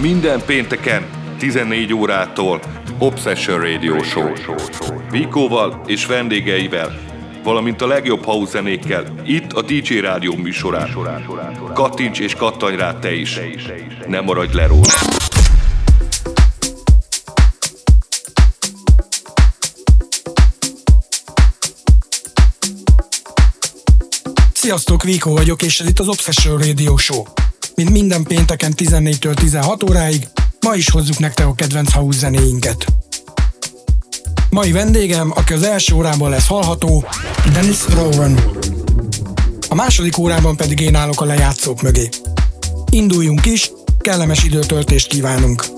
Minden pénteken 14 órától Obsession Radio Show. Vikóval és vendégeivel, valamint a legjobb house zenékkel itt a DJ Rádió műsorán. Kattints és kattanj rá te is. Ne maradj le róla. Sziasztok, Viko vagyok, és ez itt az Obsession Radio Show. Mint minden pénteken 14-től 16 óráig, ma is hozzuk nektek a kedvenc house zenéinket. Mai vendégem, aki az első órában lesz hallható, Dennis Rowan. A második órában pedig én állok a lejátszók mögé. Induljunk is, kellemes időtöltést kívánunk!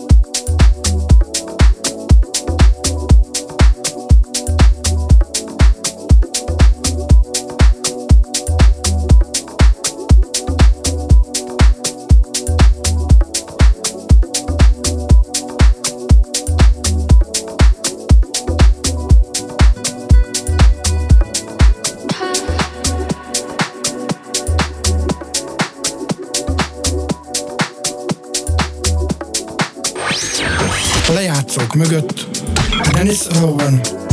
Lejátszók mögött Dennis Rowan.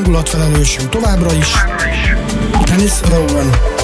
Hangulatfelelősünk továbbra is, Dennis Rowan.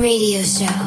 Radio Show.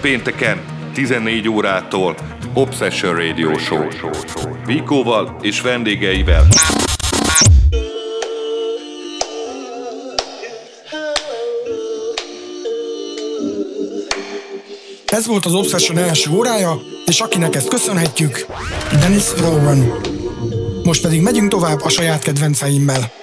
Pénteken 14 órától Obsession Radio Show. Vikóval és vendégeivel. Ez volt az Obsession első órája, és akinek ezt köszönhetjük, Dennis Rowan. Most pedig megyünk tovább a saját kedvenceimmel.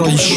Royce.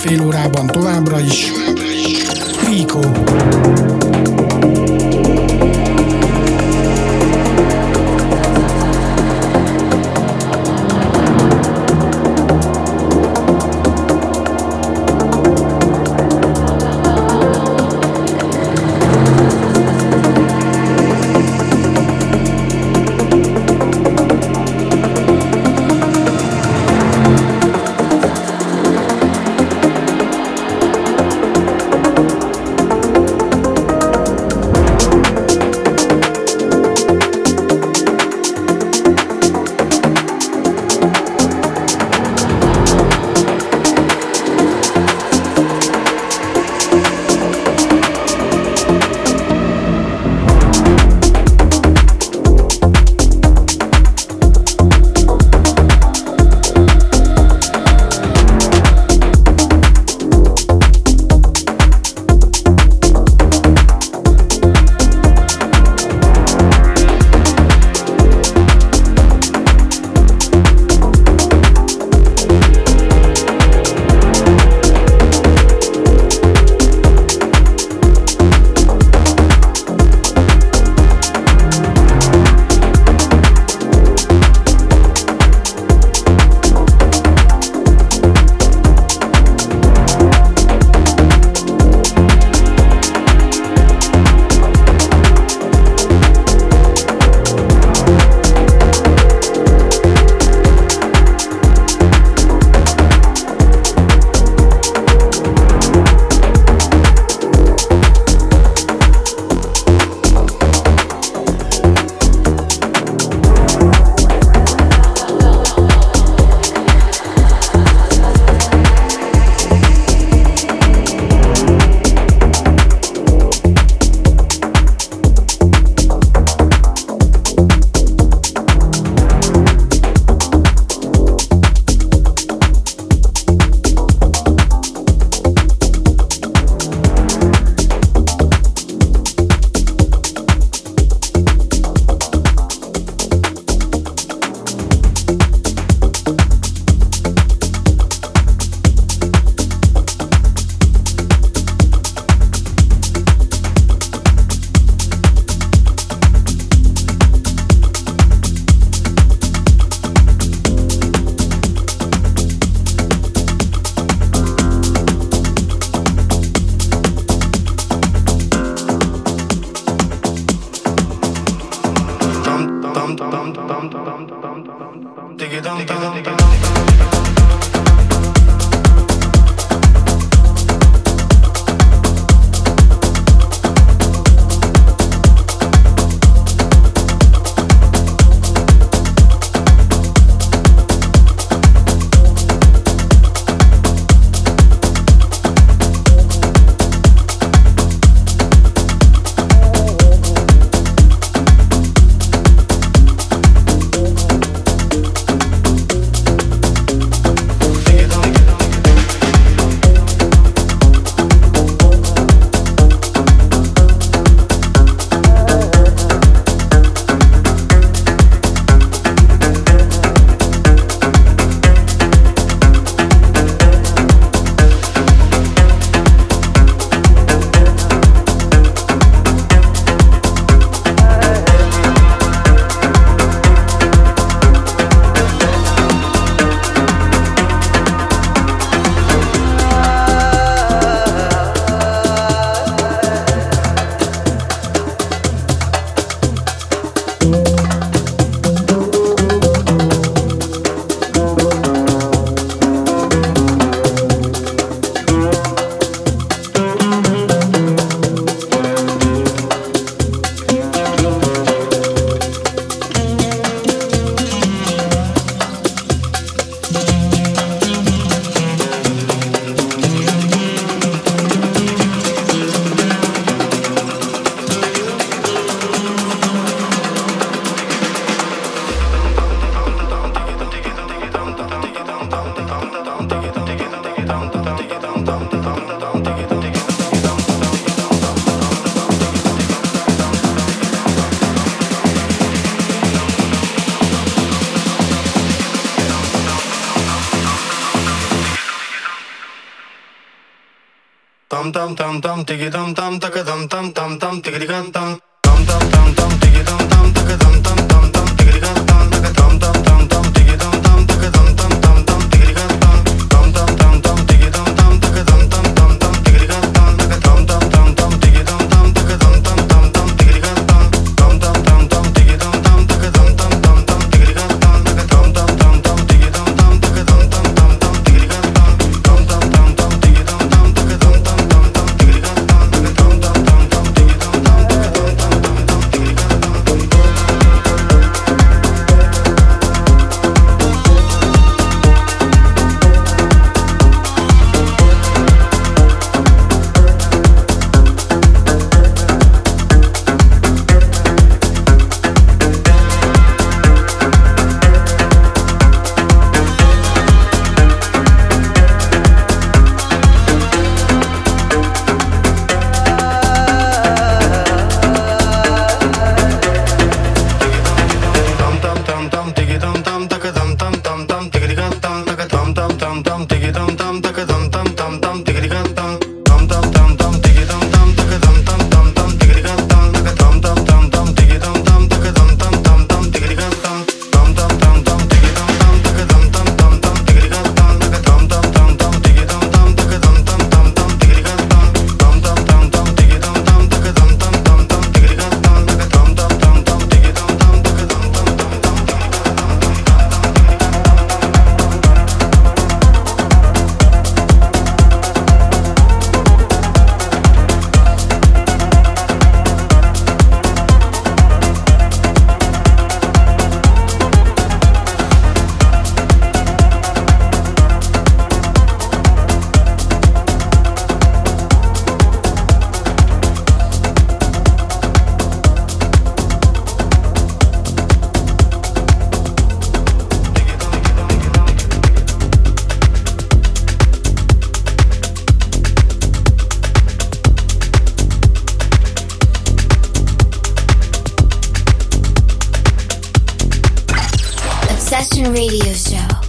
Fél órában továbbra is Rico. tam tam tam tiki tam tam taka tam tam tam tam tiki tam tam. Sebastian Radio Show.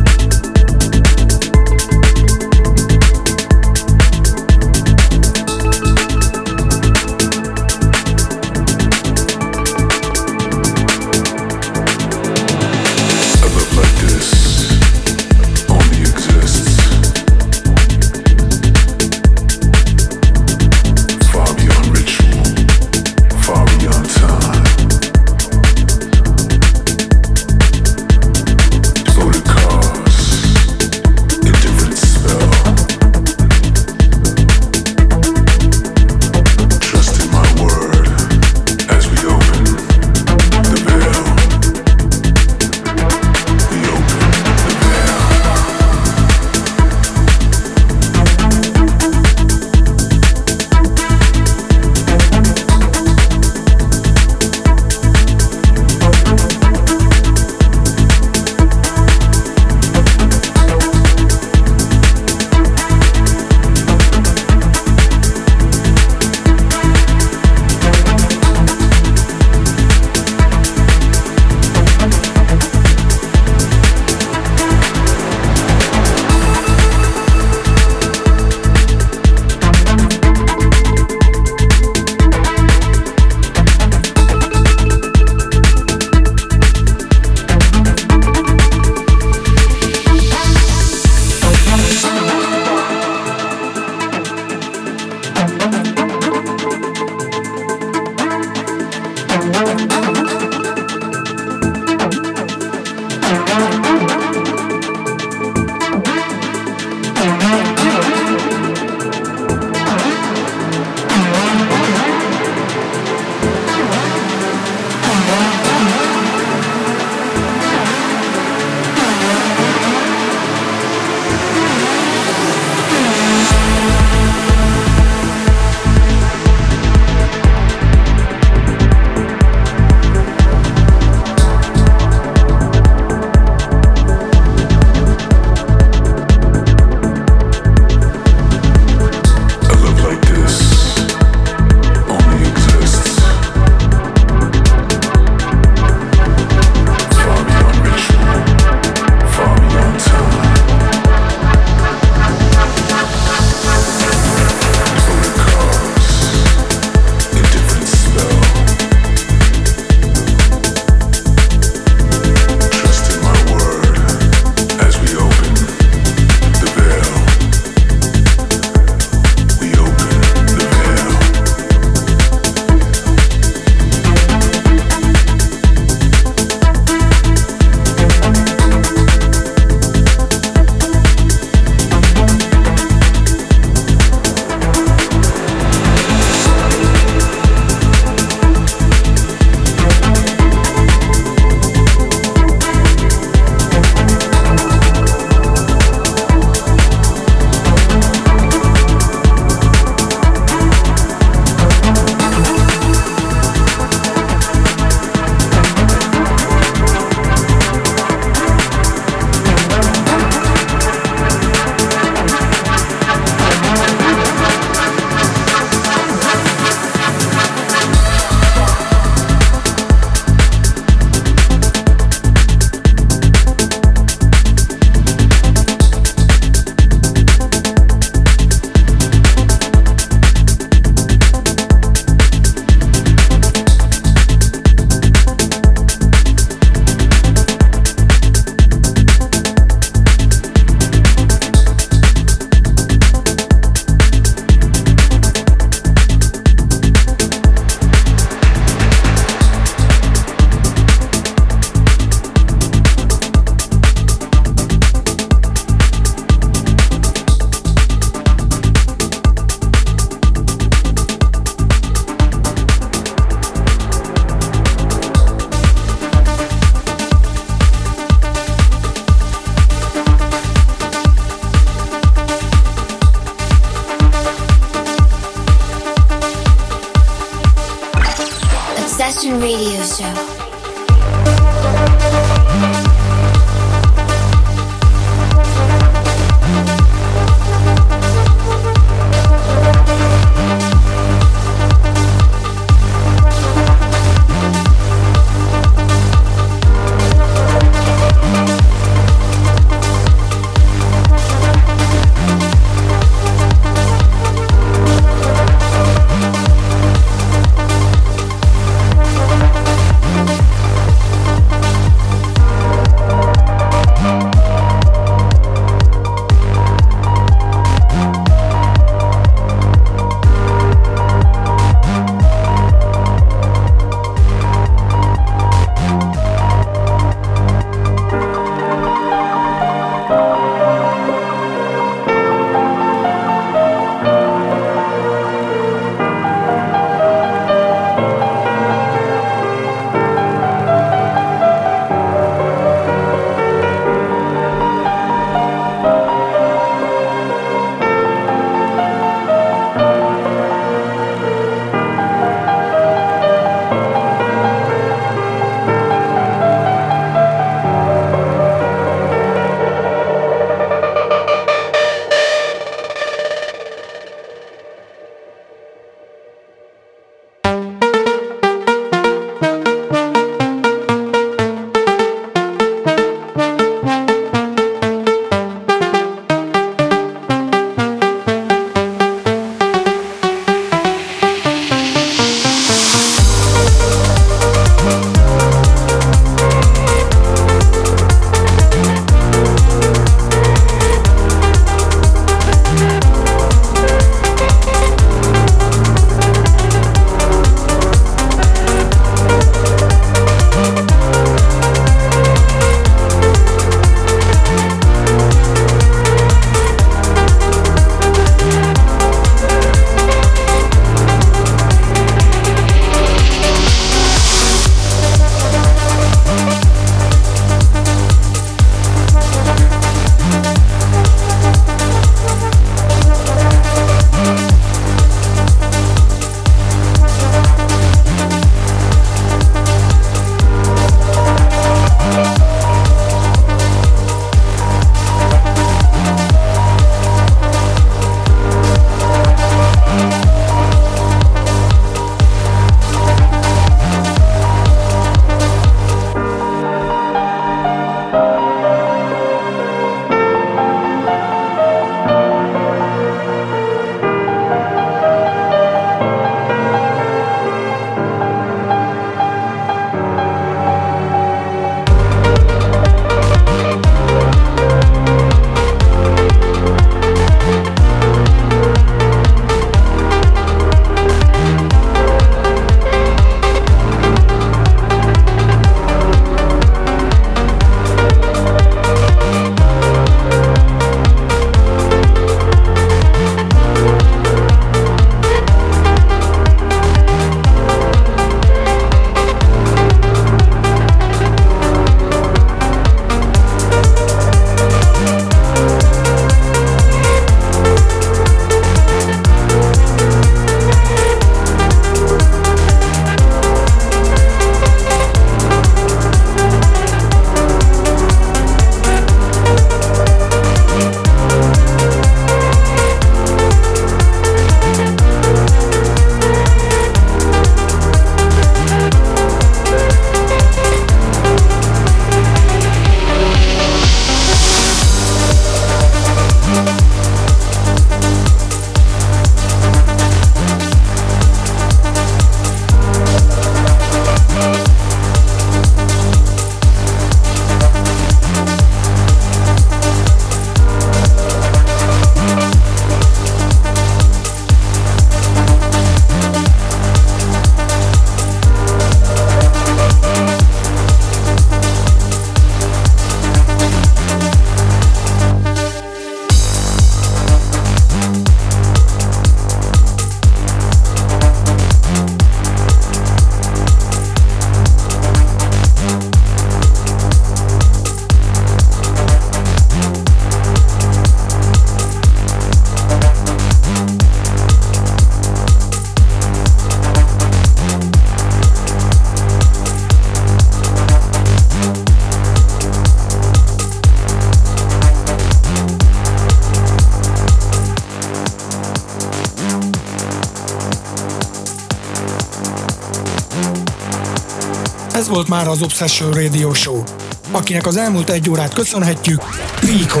Volt már az Obsession Radio Show, akinek az elmúlt egy órát köszönhetjük, Rico.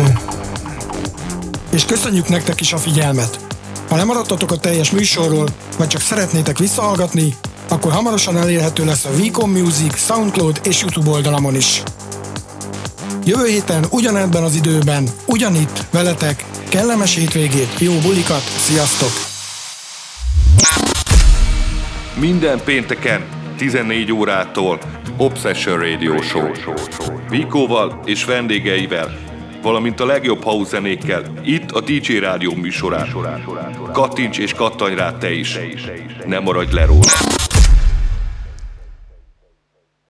És köszönjük nektek is a figyelmet. Ha lemaradtatok a teljes műsorról, vagy csak szeretnétek visszahallgatni, akkor hamarosan elérhető lesz a Vicom Music, Soundcloud és YouTube oldalamon is. Jövő héten ugyanebben az időben, ugyanitt, veletek, kellemes hétvégét, jó bulikat, sziasztok! Minden pénteken 14 órától Obsession Radio Show. Vikóval és vendégeivel, valamint a legjobb house zenékkel, itt a DJ Rádió műsorán. Kattints és kattanj rá te is. Ne maradj le róla.